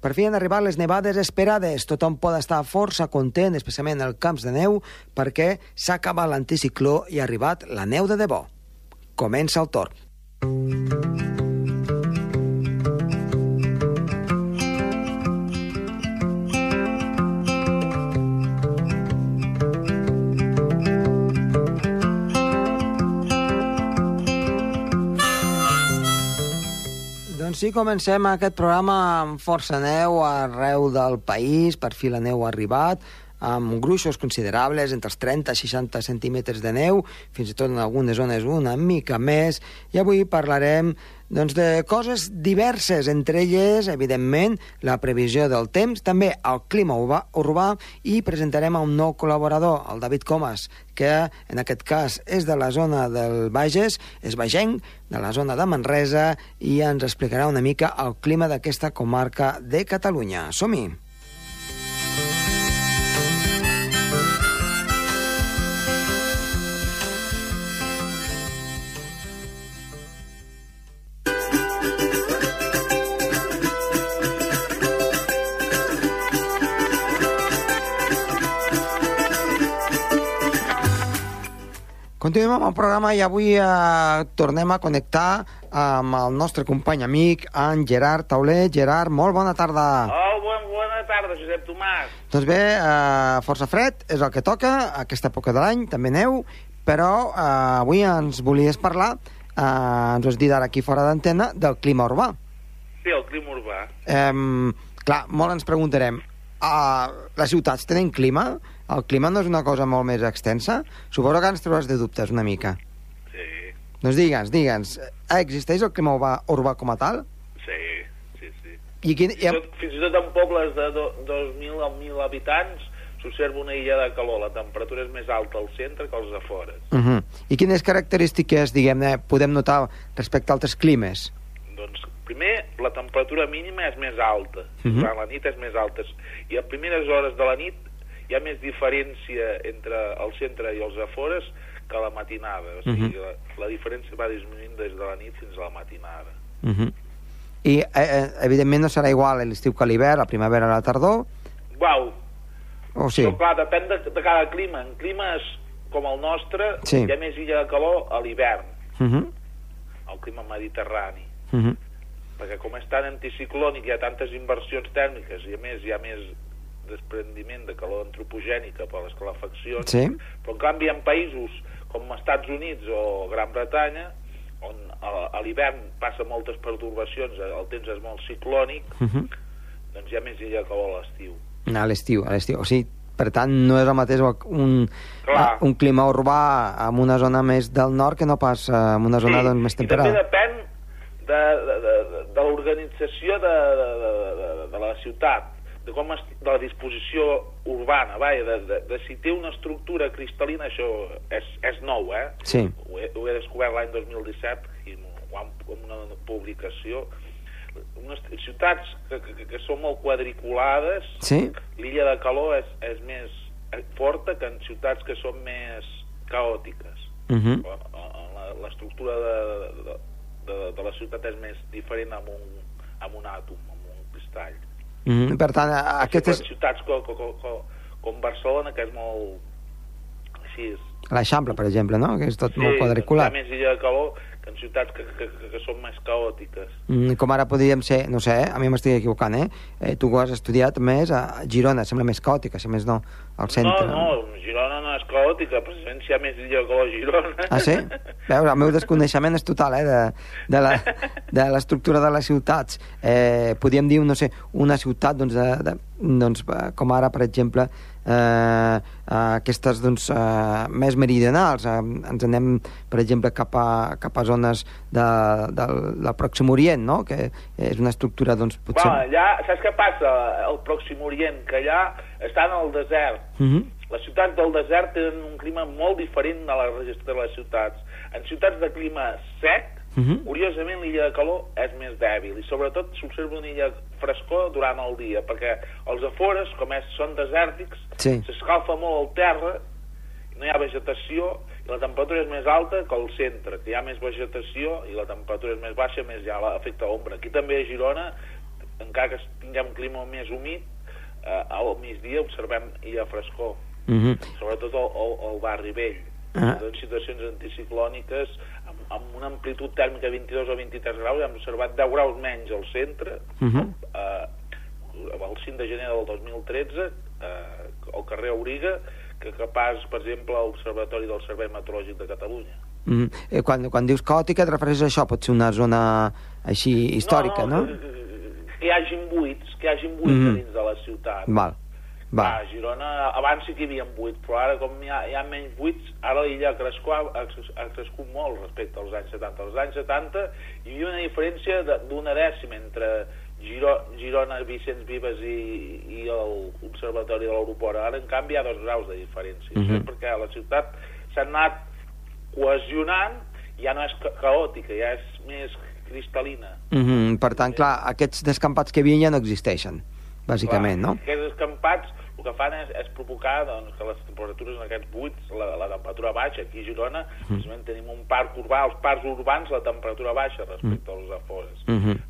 Per fi han arribat les nevades esperades. Tothom pot estar força content, especialment els camps de neu, perquè s'ha acabat l'anticicló i ha arribat la neu de debò. Comença el torn. Doncs sí, comencem aquest programa amb força neu arreu del país, per fi la neu ha arribat, amb gruixos considerables, entre els 30 i 60 centímetres de neu, fins i tot en algunes zones una mica més, i avui parlarem doncs, de coses diverses, entre elles, evidentment, la previsió del temps, també el clima urbà, i presentarem a un nou col·laborador, el David Comas, que en aquest cas és de la zona del Bages, és bagenc, de la zona de Manresa, i ens explicarà una mica el clima d'aquesta comarca de Catalunya. Som-hi! Continuem amb el programa i avui eh, tornem a connectar amb el nostre company amic, en Gerard Tauler. Gerard, molt bona tarda. Oh, bon, bona tarda, Josep Tomàs. Doncs bé, eh, força fred, és el que toca, aquesta època de l'any, també neu, però eh, avui ens volies parlar, eh, ens ho has dit ara aquí fora d'antena, del clima urbà. Sí, el clima urbà. Eh, clar, molt ens preguntarem, eh, les ciutats tenen clima? El clima no és una cosa molt més extensa? Suposo que ens trobaràs de dubtes una mica. Sí, Doncs digue'ns, digue'ns, eh, existeix el clima urbà, urbà com a tal? sí, sí, sí. I quin, Fins i tot, fins i tot en pobles de do, 2.000 a 1.000 habitants s'observa una illa de calor. La temperatura és més alta al centre que als afores. Uh -huh. I quines característiques, diguem-ne, podem notar respecte a altres climes? Doncs, primer, la temperatura mínima és més alta. Mhm. Durant la nit és més alta. I a primeres hores de la nit hi ha més diferència entre el centre i els afores que a la matinada. O sigui, Mhm. la, la diferència va disminuint des de la nit fins a la matinada. Uh -huh. I, eh, eh, evidentment, no serà igual a l'estiu que a l'hivern, la primavera o la tardor, Uau, o sí? Però clar, depèn de, de cada clima. En climes com el nostre, Sí. hi ha més illa de calor a l'hivern, Uh -huh. al clima mediterrani. Uh -huh. Perquè com és tan anticiclònic, hi ha tantes inversions tèrmiques i a més hi ha més desprendiment de calor antropogènica per les calefaccions. Sí? Però en canvi en països com Estats Units o Gran Bretanya, on a, a l'hivern passa moltes pertorbacions, el temps és molt ciclònic, Uh -huh. doncs hi ha més illa calor a l'estiu. A l'estiu, a l'estiu. O sigui, per tant, no és el mateix un, Clar. un clima urbà en una zona més del nord que no pas eh, en una zona doncs, més I també temperada. depèn de, de, de, de l'organització de, de, de, de la ciutat, de, com es, de la disposició urbana, vaja, de, de, de si té una estructura cristal·lina, això és, és nou, eh? Sí. Ho he, ho he descobert l'any 2017 i amb una publicació. Unes ciutats que, que, que són molt quadriculades, Sí? l'illa de calor és, és més forta que en ciutats que són més caòtiques Uh -huh. la- l'estructura de, de, de, de la ciutat és més diferent amb un, amb un àtom, amb un cristall. Uh -huh. Per tant, a- aquestes... Aquestes... ciutats com, com, com, com Barcelona, que és molt... Així és. L'Eixample, per exemple, no? Que és tot Sí, molt quadriculat. ha més illa de calor en ciutats que, que, que, que són més caòtiques. Mm, com ara podríem ser, no sé, eh? a mi m'estic equivocant, eh? eh? Tu has estudiat més a Girona, sembla més caòtica, si més no, al centre. No, no, Girona no és caòtica, precisament si hi ha més calor a Girona. Ah, sí? Veus, el meu desconeixement és total, eh, de, de la- de l'estructura de les ciutats. Eh, podríem dir, no sé, una ciutat, doncs, de, de, doncs eh, com ara, per exemple, eh, aquestes, doncs, eh, més meridionals. Eh, ens anem, per exemple, cap a, cap a zones de, del, del Pròxim Orient, no?, que és una estructura, doncs, potser... Va, allà, saps què passa al Pròxim Orient? Que allà estan al desert. Mhm. Les ciutats del desert tenen un clima molt diferent de la resta de les ciutats. En ciutats de clima sec, Mhm. curiosament l'illa de calor és més dèbil i sobretot s'observa una illa frescor durant el dia, perquè els afores, com és, són desèrtics, Sí. s'escalfa molt el terra, no hi ha vegetació i la temperatura és més alta que al centre, que hi ha més vegetació i la temperatura és més baixa, més ha l'efecte ombra. Aquí també a Girona encara que tinguem un clima més humit, eh, al migdia observem i a frescor, Uh -huh. sobretot al, al, al barri vell. Ah. En situacions anticiclòniques, amb, una amplitud tèrmica de 22 o 23 graus, hem observat 10 graus menys al centre, Uh -huh. eh, el 5 de gener del 2013, eh, al carrer Auriga, que capaç, per exemple, a l'Observatori del Servei Meteorològic de Catalunya. Mm. Eh, quan, quan dius caòtica et refereixes a això, pot ser una zona així històrica, no? no? Que hi hagin buits, que hi hagin buits Mhm. dins de la ciutat. Val, Va. A Girona abans sí que hi havia buits, però ara com hi ha, hi ha menys buits, ara l'illa ha, crescut, ha, ha crescut molt respecte als anys 70. Als anys 70 hi havia una diferència d'una dècima entre Giro, Girona, Vicenç Vives i, i l'Observatori de l'aeroport. Ara, en canvi, hi ha dos graus de diferència. Mhm. és perquè la ciutat s'ha anat cohesionant, ja no és ca caòtica, ja és més cristal·lina. Mm -hmm. Per tant, clar, aquests descampats que hi havia ja no existeixen, bàsicament, Clar, no? Aquests escampats el que fan és, és provocar doncs, que les temperatures en aquests buits, la, la temperatura baixa. Aquí a Girona, mm. precisament tenim un parc urbà, els parcs urbans, la temperatura baixa respecte als afores. Mm -hmm.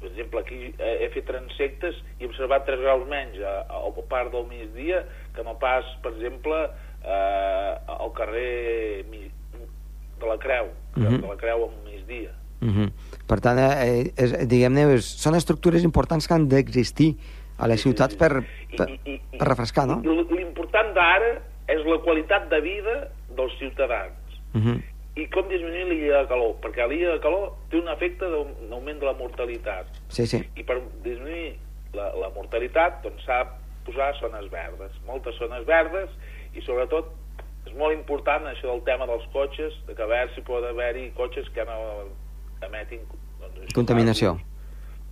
Per exemple, aquí eh, he fet transectes i he observat 3 graus menys al parc del migdia que no pas, per exemple, eh, al carrer de la Creu, Mhm. de la Creu al migdia. Mm -hmm. Per tant, eh, és, diguem-ne, són estructures importants que han d'existir a les ciutats per, per, per refrescar, no? i L'important d'ara és la qualitat de vida dels ciutadans Mm -hmm. i com disminuir l'illa de calor, perquè l'illa de calor té un efecte d'aug- d'augment de la mortalitat Sí, sí. i per disminuir la, la mortalitat doncs s'ha de posar zones verdes, moltes zones verdes i sobretot és molt important això del tema dels cotxes, de que a veure si pot haver-hi cotxes que no emetin doncs, això, Contaminació. gasos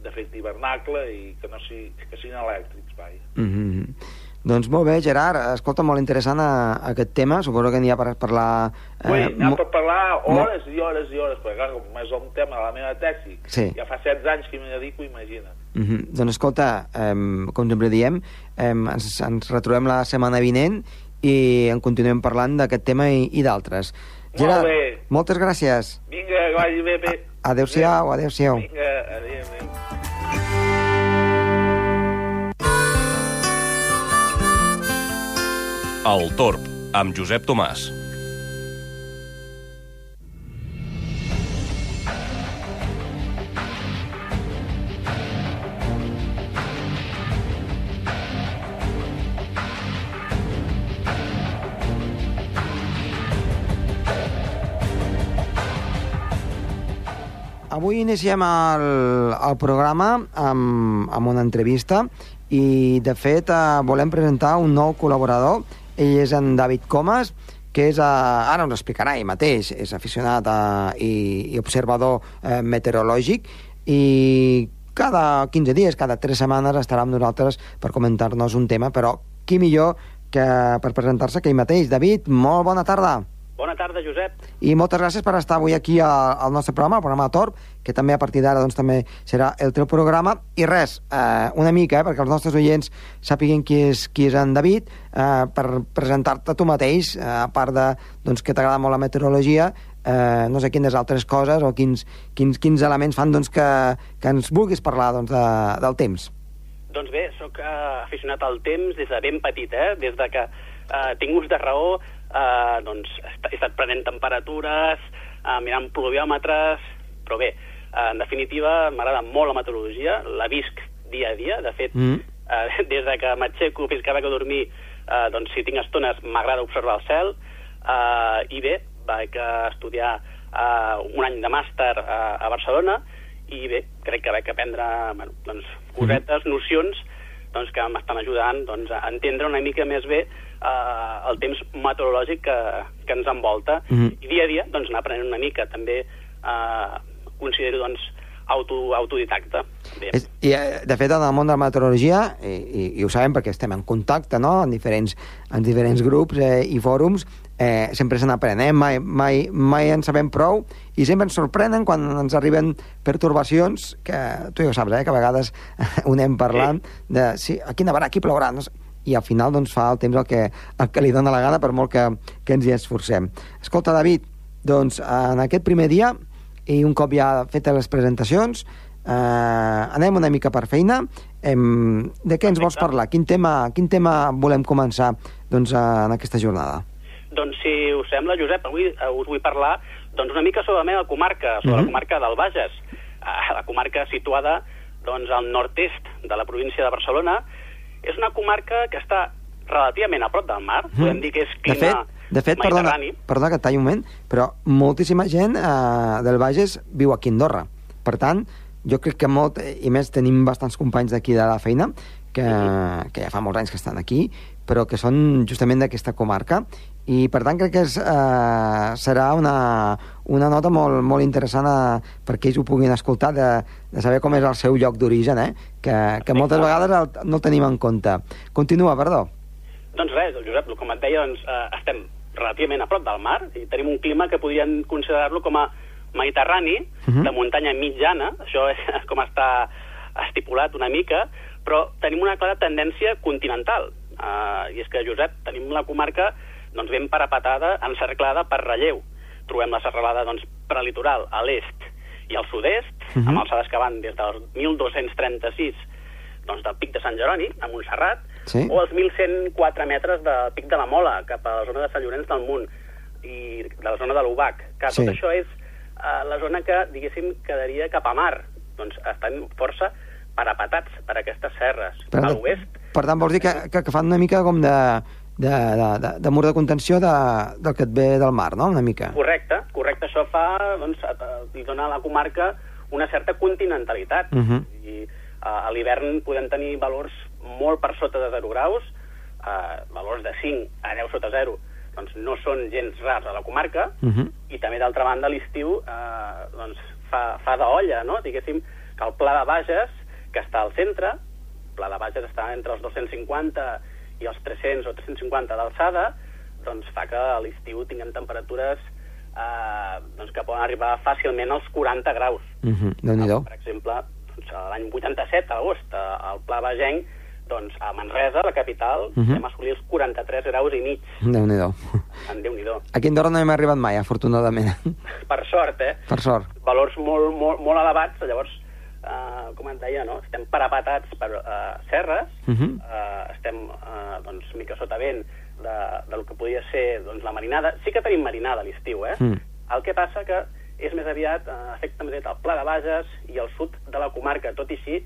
d'efecte hivernacle i que no sigui, que siguin elèctrics, vaja. Mm -hmm. Doncs molt bé, Gerard, escolta, molt interessant a, a aquest tema, suposo que n'hi ha per parlar... Ui, n'hi ha per parlar hores i hores i hores, perquè clar, com és un tema de la meva tesi, Sí. ja fa 16 anys que m'hi dedico, imagina't. Mm -hmm. Doncs escolta, eh, com sempre diem, eh, ens, ens retrobem la setmana vinent i en continuem parlant d'aquest tema i, i d'altres. Molt bé. moltes gràcies. Vinga, que vagi bé, bé. Adéu-siau, adéu-siau. Vinga, adéu, adéu. El Torb, amb Josep Tomàs. Avui iniciem el, el programa amb, amb una entrevista i, de fet, eh, volem presentar un nou col·laborador. Ell és en David Comas, que és, eh, ara ens explicarà ell mateix, és aficionat a, i, i observador eh, meteorològic i cada 15 dies, cada 3 setmanes estarà amb nosaltres per comentar-nos un tema, però qui millor que per presentar-se que ell mateix. David, molt bona tarda. Bona tarda, Josep. I moltes gràcies per estar avui aquí al, al nostre programa, el programa Torb, que també a partir d'ara doncs, també serà el teu programa. I res, eh, una mica, eh, perquè els nostres oients sàpiguen qui és, qui és en David, eh, per presentar-te tu mateix, eh, a part de doncs, que t'agrada molt la meteorologia, eh, no sé quines altres coses o quins, quins, quins elements fan doncs, que, que ens vulguis parlar doncs, de, del temps. Doncs bé, sóc eh, aficionat al temps des de ben petit, eh? Des de que eh, tinc ús de raó, eh, doncs he estat- prenent temperatures, eh, mirant pluviòmetres, però bé, eh, en definitiva m'agrada molt la meteorologia, la visc dia a dia, de fet, Mm. eh, des de que m'aixeco fins que vaig a dormir, eh, doncs si tinc estones m'agrada observar el cel, eh, i bé, vaig a estudiar eh, un any de màster eh, a Barcelona, i bé, crec que vaig aprendre bueno, doncs, cosetes, nocions doncs, que m'estan ajudant doncs, a entendre una mica més bé eh, el temps meteorològic que, que ens envolta. Mhm. I dia a dia doncs, anar aprenent una mica. També eh, considero doncs, auto, autodidacta. És, I, eh, de fet, en el món de la meteorologia, i, i, i ho sabem perquè estem en contacte no? en, diferents, en diferents grups eh, i fòrums, eh, sempre se n'aprenem, mai, mai, mai en sabem prou, i sempre ens sorprenen quan ens arriben pertorbacions, que tu ja ho saps, eh, que a vegades ho anem parlant, de sí, aquí nevarà, aquí plourà, no sé, i al final doncs, fa el temps el que, el que li dona la gana per molt que, que ens hi esforcem. Escolta, David, doncs en aquest primer dia i un cop ja fetes les presentacions, eh, anem una mica per feina. Em, de què ens vols parlar? Quin tema, quin tema volem començar doncs, eh, en aquesta jornada? Doncs si us sembla, Josep, avui eh, us vull parlar doncs, una mica sobre la meva comarca, sobre Mhm. la comarca del Bages, eh, la comarca situada doncs, al nord-est de la província de Barcelona. És una comarca que està relativament a prop del mar, podem dir que és Mhm. de fet, clima de fet perdona, perdona que et talli un moment, però moltíssima gent eh, del Bages viu aquí a Andorra. Per tant, jo crec que molt, i més tenim bastants companys d'aquí de la feina, que, que ja fa molts anys que estan aquí, però que són justament d'aquesta comarca, i per tant crec que és, eh, serà una, una nota molt, molt interessant a, perquè ells ho puguin escoltar de, de saber com és el seu lloc d'origen, eh? que, que moltes vegades el, no el tenim en compte. Continua, perdó. Doncs res, Josep, com et deia, doncs, eh, estem relativament a prop del mar i tenim un clima que podrien considerar-lo com a mediterrani, Mhm. de muntanya mitjana, això és com està estipulat una mica, però tenim una clara tendència continental. Uh, I és que, Josep, tenim la comarca doncs, ben parapetada, encerclada per relleu. Trobem la serralada doncs, prelitoral a l'est i al sud-est, Mhm. amb alçades que van des del 1236 doncs, del pic de Sant Jeroni, a Montserrat, Sí. o els 1.104 metres del pic de la Mola, cap a la zona de Sant Llorenç del Munt, i de la zona de l'Ubac. Que Sí. tot això és eh, la zona que, diguéssim, quedaria cap a mar. Doncs estan força parapetats per aquestes serres. Per, a l'oest, per tant, vols dir que, que, que fan una mica com de, de, de, de, de mur de contenció de, del que et ve del mar, no? Una mica. correcte, correcte, això fa, doncs, a- a- li dona a la comarca una certa continentalitat. Mhm. I a, a l'hivern podem tenir valors molt per sota de 0 graus, eh, valors de 5 a 10 sota 0, doncs no són gens rars a la comarca, Mhm. i també d'altra banda l'estiu eh, doncs fa, fa d'olla, no? diguéssim que el Pla de Bages, que està al centre, Pla de Bages està entre els 250 i els 300 o 350 d'alçada, doncs fa que a l'estiu tinguem temperatures eh, doncs que poden arribar fàcilment als 40 graus. Mhm. Déu-n'hi-do. Per exemple, doncs, l'any 87, a l'agost, a- al Pla Bagenc, doncs a Manresa, la capital, Mhm. vam assolir els 43 graus i mig. Déu-n'hi-do. En Déu-n'hi-do. Aquí a Andorra no hem arribat mai, afortunadament. Per sort, eh? per sort. valors molt, molt, molt elevats, llavors, eh, com et deia, no? estem parapetats per eh, serres, Mhm. eh, estem eh, doncs, mica sota vent de, del que podria ser doncs, la marinada. Sí que tenim marinada a l'estiu, eh? Mm. El que passa que és més aviat eh, afecta més aviat el Pla de Bages i el sud de la comarca, tot i així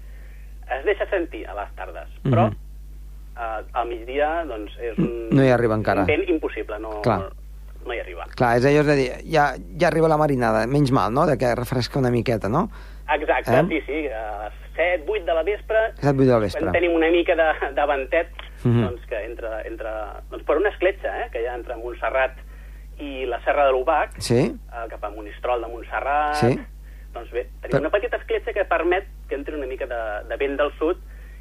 es deixa sentir a les tardes, però Mhm. eh, al migdia doncs, és un, No hi arriba encara. un vent impossible, no, Clar. no hi arriba. Clar, és allò de dir, ja, ja arriba la marinada, menys mal, no?, de que refresca una miqueta, no? Exacte, Eh? sí, sí, a les 7, 8 de la vespre, 7, 8 del vespre. quan tenim una mica de, de ventet, Mhm. doncs que entre, entre, doncs per una escletxa, eh, que hi ha entre Montserrat i la Serra de l'Ubac, Sí? eh, cap a Monistrol de Montserrat, Sí. doncs bé, tenim Però- una petita escletxa que permet que entri una mica de, de vent del sud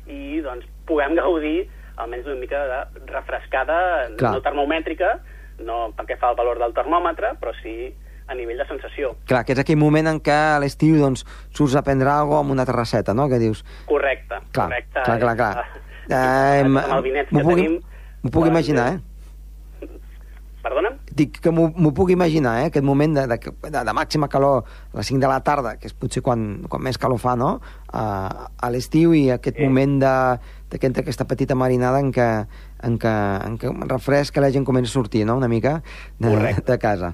i doncs puguem gaudir almenys una mica de refrescada, Clar. no termomètrica, no perquè fa el valor del termòmetre, però sí a nivell de sensació. Clar, que és aquell moment en què a l'estiu doncs, surts a prendre alguna amb una terrasseta, no?, que dius... Correcte, Clar, correcte. clar, clar, clar. Eh, Eh, amb el vinet que puc, tenim... m'ho puc doncs, imaginar, eh? Perdona'm? Dic que m'ho puc imaginar, eh? Aquest moment de, de, de, de màxima calor a les 5 de la tarda, que és potser quan, quan més calor fa, no?, a, a l'estiu, i aquest Sí. moment de, de que entra aquesta petita marinada en què, en què, en què refresca la gent comença a sortir, no?, una mica de, Correcte. de casa.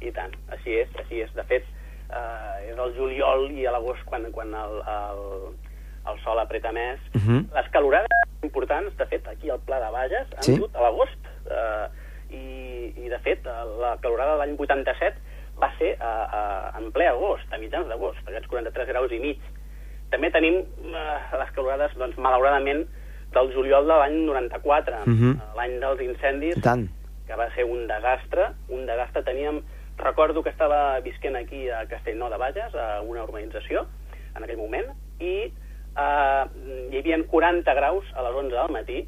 I tant, així és, així és. De fet, eh, és el juliol i a l'agost quan, quan el, el, el sol apreta més. Uh -huh. Les calorades importants, de fet, aquí al Pla de Bages, han Sí? dut a l'agost. Eh, i, I, de fet, eh, la calorada de l'any 87 va ser a, a, en ple agost, a mitjans d'agost, aquests 43 graus i mig. També tenim eh, les calorades, doncs, malauradament, del juliol de l'any 94, Mhm. eh, l'any dels incendis, que va ser un desastre, un desastre. Teníem, recordo que estava visquent aquí a Castellnou de Bages, a una urbanització, en aquell moment, i eh, hi havia 40 graus a les 11 del matí.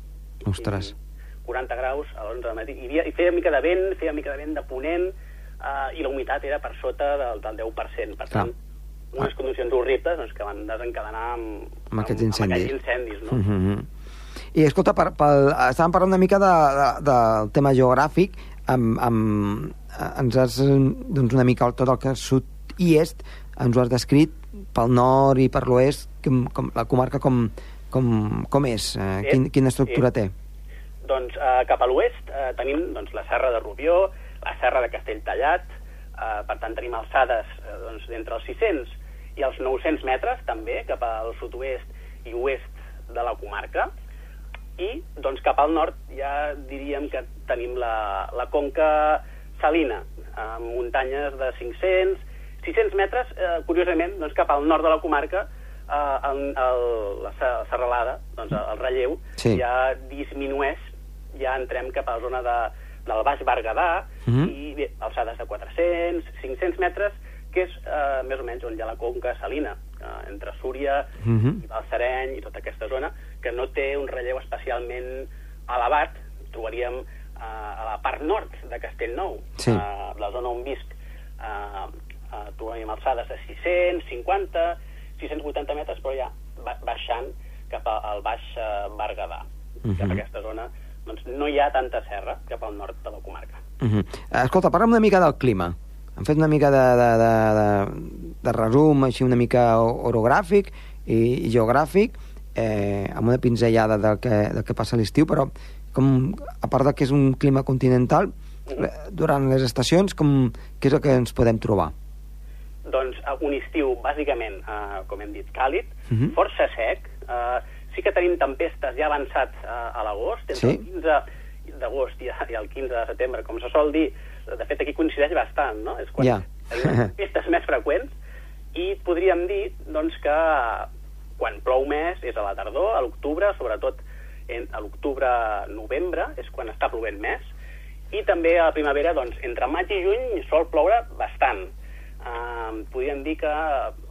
Ostres. I 40 graus a les 11 del matí. Hi, havia, hi feia mica de vent, feia mica de vent de ponent, eh, i la humitat era per sota del, del 10%. Per Clar. tant, unes condicions horribles doncs, que van desencadenar amb, Amb aquests Amb incendis. aquests incendis no? Mm -hmm. I escolta, per, pel, estàvem parlant una mica de, de, del tema geogràfic, amb, amb, ens has, doncs una mica tot el que sud i est, ens ho has descrit pel nord i per l'oest, com, com, la comarca com, com, com és? Eh, Sí, quin, quina estructura sí. té? Doncs eh, cap a l'oest eh, tenim doncs, la serra de Rubió, la serra de Castelltallat, eh, per tant tenim alçades eh, doncs, d'entre els 600 i els 900 metres també cap al sud-oest i oest de la comarca i doncs cap al nord ja diríem que tenim la, la conca salina, amb muntanyes de 500, 600 metres, eh, curiosament, doncs cap al nord de la comarca, eh, el, el, la se- serralada, doncs el relleu, Sí. ja disminueix, ja entrem cap a la zona de, del Baix Berguedà, Mhm. i bé, alçades de 400, 500 metres, que és eh, més o menys on hi ha la conca salina, eh, entre Súria Mhm. i Balsareny i tota aquesta zona, que no té un relleu especialment elevat, trobaríem eh, a la part nord de Castellnou, Sí. eh, la zona on visc, eh, eh, trobaríem alçades de 600, 50, 680 metres, però ja ba baixant cap al baix eh, Berguedà, cap Mhm. a aquesta zona, doncs no hi ha tanta serra cap al nord de la comarca. Uh -huh. Escolta, parla'm una mica del clima. Hem fet una mica de, de, de, de, de resum, així una mica orogràfic i, i geogràfic, eh, amb una pinzellada del que, del que passa a l'estiu, però com, a part de que és un clima continental, eh, durant les estacions, com, què és el que ens podem trobar? Doncs eh, un estiu, bàsicament, eh, com hem dit, càlid, Mhm. força sec. Eh, sí que tenim tempestes ja avançats eh, a l'agost, entre Sí. el 15 d'agost i, i el 15 de setembre, com se sol dir. De fet, aquí coincideix bastant, no? És quan Ja. tenim tempestes més freqüents i podríem dir doncs, que quan plou més és a la tardor, a l'octubre, sobretot en, a l'octubre-novembre, és quan està plovent més, i també a la primavera, doncs, entre maig i juny sol ploure bastant. Uh, podríem dir que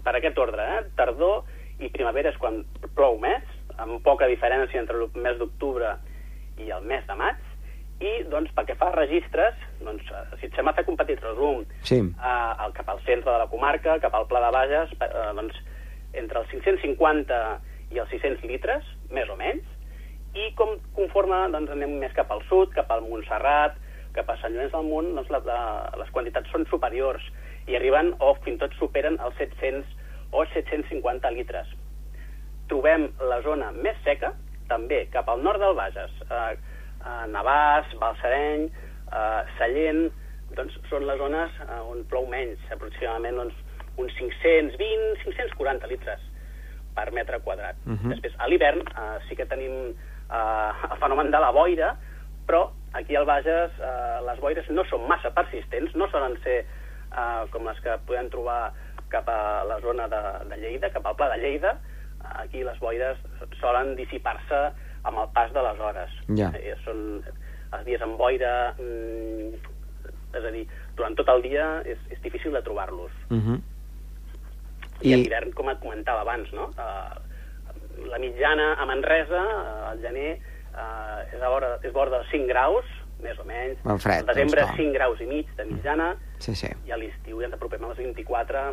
per aquest ordre, eh? tardor i primavera és quan plou més, amb poca diferència entre el mes d'octubre i el mes de maig, i doncs, pel que fa a registres, doncs, eh, si et sembla fer un petit resum, Sí. el, cap al centre de la comarca, cap al Pla de Bages, eh, doncs, entre els 550 i els 600 litres, més o menys, i com conforme doncs, anem més cap al sud, cap al Montserrat, cap a Sant Llorenç del Munt, doncs la, la, les quantitats són superiors i arriben o fins tot superen els 700 o 750 litres. Trobem la zona més seca, també cap al nord del Bages, eh, eh, Navàs, Balsareny, eh, Sallent, doncs són les zones eh, on plou menys, aproximadament doncs, uns 520, 540 litres per metre quadrat. Mhm. Després, a l'hivern eh, sí que tenim eh, el fenomen de la boira, però aquí al Bages eh, les boires no són massa persistents, no solen ser eh, com les que podem trobar cap a la zona de, de Lleida, cap al Pla de Lleida. Aquí les boires solen dissipar-se amb el pas de les hores. Ja. Eh, són els dies amb boira, mm, és a dir, durant tot el dia és, és difícil de trobar-los. Uh -huh. I, a l'hivern, com et comentava abans, no? Uh, la mitjana a Manresa, uh, al gener, uh, és, a vora, és vora dels 5 graus, més o menys. Molt fred, Al desembre, doncs, no? 5 graus i mig de mitjana, sí, sí. i a l'estiu ja ens apropem als 24,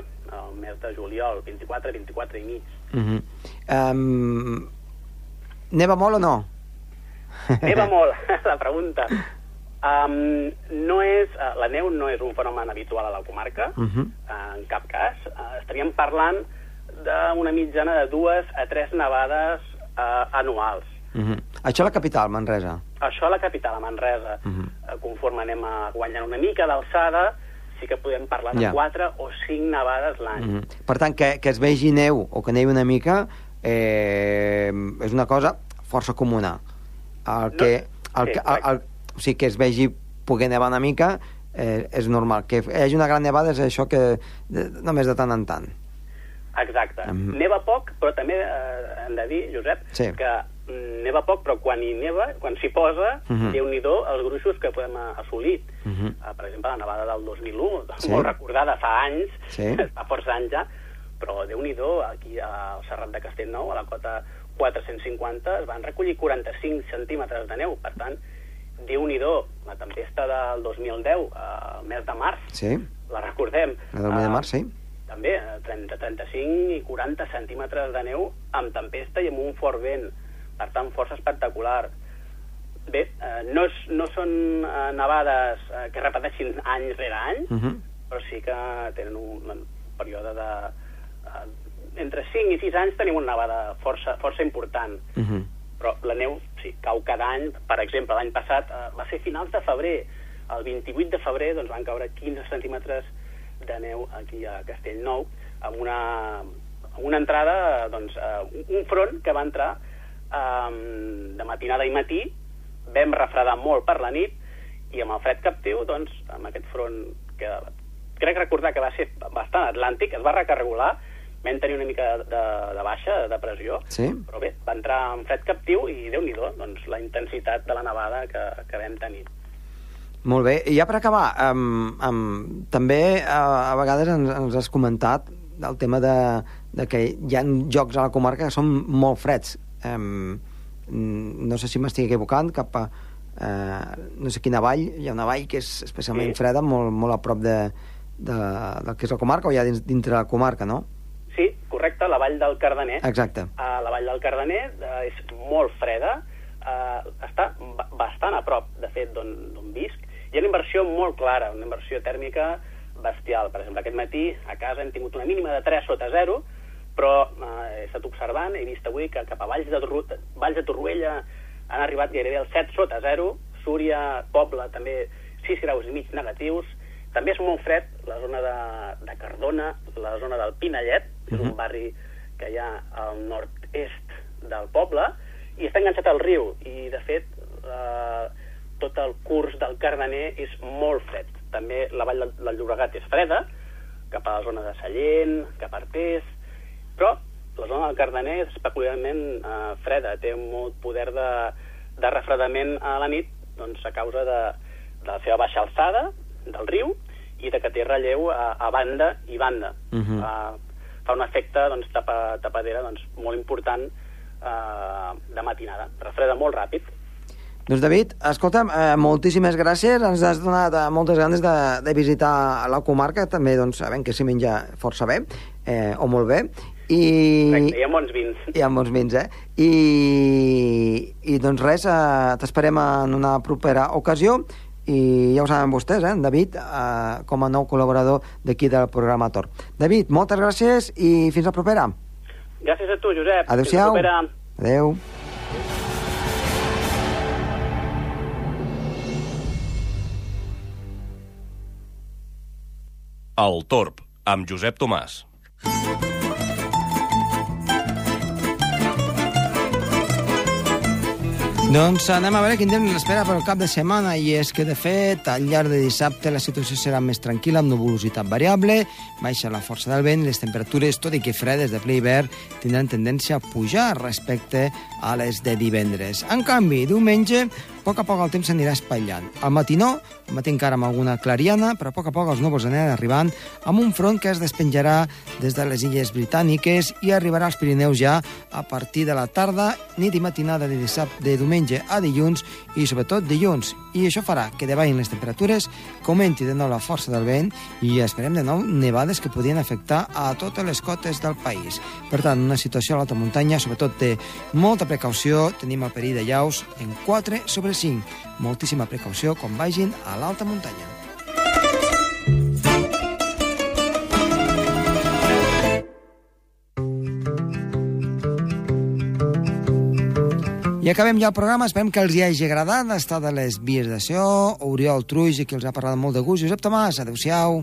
al mes de juliol, 24, 24 i mig. Uh -huh. um, neva molt o no? Neva molt, la pregunta. Um, no és, uh, la neu no és un fenomen habitual a la comarca, Uh -huh. uh, en cap cas. Uh, estaríem parlant d'una mitjana de dues a tres nevades uh, anuals. Uh -huh. Això a la capital, Manresa. Això a la capital, a Manresa. Uh Mhm. -huh. Conforme anem a guanyant una mica d'alçada, sí que podem parlar de Ja. quatre o cinc nevades l'any. Uh -huh. Per tant, que, que es vegi neu o que nevi una mica eh, és una cosa força comuna. El que, el, sí, que, el, el, sigui, que es vegi poder nevar una mica eh, és normal. Que hi hagi una gran nevada és això que de, només de tant en tant. Exacte. Mhm. Neva poc, però també eh, hem de dir, Josep, Sí. que mm, neva poc, però quan hi neva, quan s'hi posa, Mhm. déu-n'hi-do els gruixos que podem eh, assolir. Uh -huh. Uh, per exemple, la nevada del 2001, Sí. molt recordada, fa anys, Sí. fa força anys ja, però déu nhi aquí al Serrat de Castellnou, a la cota 450, es van recollir 45 centímetres de neu. Per tant, déu nhi la tempesta del 2010, al mes de març, Sí, la recordem. la del mes de eh, març, sí. també, eh, 30, 35 i 40 centímetres de neu amb tempesta i amb un fort vent. Per tant, força espectacular. Bé, eh, no, és, no són eh, nevades eh, que repeteixin any rere any, Uh -huh. però sí que tenen un, un període de, eh, entre 5 i 6 anys tenim una nevada força, força important. Uh -huh. Però la neu, sí, cau cada any. Per exemple, l'any passat eh, va ser finals de febrer. El 28 de febrer doncs, van caure 15 centímetres de neu aquí a Castellnou, amb una, amb una entrada, doncs, eh, un front que va entrar eh, de matinada i matí, vam refredar molt per la nit, i amb el fred captiu, doncs, amb aquest front que crec recordar que va ser bastant atlàntic, es va recarregular, vam tenir una mica de, de baixa, de pressió, Sí. però bé, va entrar en fred captiu i déu nhi doncs, la intensitat de la nevada que, que vam tenir. Molt bé. I ja per acabar, um, um, també uh, a vegades ens, ens has comentat el tema de, de que hi ha jocs a la comarca que són molt freds. Um, no sé si m'estic equivocant, cap a uh, no sé quina vall, hi ha una vall que és especialment Sí. freda, molt, molt a prop de, de, del que és la comarca, o ja dins, dintre la comarca, no? Sí, correcte, la vall del Cardener. Exacte. Uh, la vall del Cardener uh, és molt freda, uh, està ba bastant a prop, de fet, d'on visc. Hi ha una inversió molt clara, una inversió tèrmica bestial. Per exemple, aquest matí a casa hem tingut una mínima de 3 sota 0, però uh, he estat observant, he vist avui que cap a Valls de, Torru Valls de Torroella han arribat gairebé al 7 sota 0, Súria, Poble, també 6 graus i mig negatius, també és molt fred la zona de, de Cardona, la zona del Pinellet, és un barri que hi ha al nord-est del poble, i està enganxat al riu, i de fet eh, tot el curs del Cardener és molt fred. També la vall del, Llobregat és freda, cap a la zona de Sallent, cap a Artés, però la zona del Cardener és peculiarment eh, freda, té molt poder de, de refredament a la nit doncs, a causa de, de la seva baixa alçada del riu i de que té relleu a, a banda i banda. Mhm. Eh, fa un efecte doncs, tapa, tapadera doncs, molt important eh, de matinada. Refreda molt ràpid. Doncs David, escolta'm, eh, moltíssimes gràcies, ens has donat eh, moltes ganes de, de visitar la comarca, també doncs, sabem que s'hi menja força bé, eh, o molt bé, i... Correcte, hi ha bons vins. Hi ha molts vins, eh? I, i doncs res, eh, t'esperem en una propera ocasió i ja ho saben vostès, eh? en David, eh, com a nou col·laborador d'aquí del programa Tor. David, moltes gràcies i fins la propera. Gràcies a tu, Josep. Adéu-siau. Adéu. El Torb, amb Josep Tomàs. Doncs anem a veure quin temps ens espera per al cap de setmana i és que, de fet, al llarg de dissabte la situació serà més tranquil·la amb nuvolositat variable, baixa la força del vent les temperatures, tot i que fredes de ple hivern, tindran tendència a pujar respecte a les de divendres. En canvi, diumenge, a poc a poc el temps s'anirà espatllant. Al matinó, al matí encara amb alguna clariana, però a poc a poc els núvols aniran arribant amb un front que es despenjarà des de les illes britàniques i arribarà als Pirineus ja a partir de la tarda, nit i matinada de dissabte, de diumenge a dilluns i sobretot dilluns. I això farà que davallin les temperatures, augmenti de nou la força del vent i esperem de nou nevades que podrien afectar a totes les cotes del país. Per tant, una situació a l'alta muntanya, sobretot té molta precaució, tenim el perill de llaus en 4 sobre 5. Moltíssima precaució quan vagin a l'alta muntanya. I acabem ja el programa, esperem que els hi hagi agradat estar de les vies so, Oriol Truix, i qui els ha parlat molt de gust, Josep Tomàs, adeu-siau.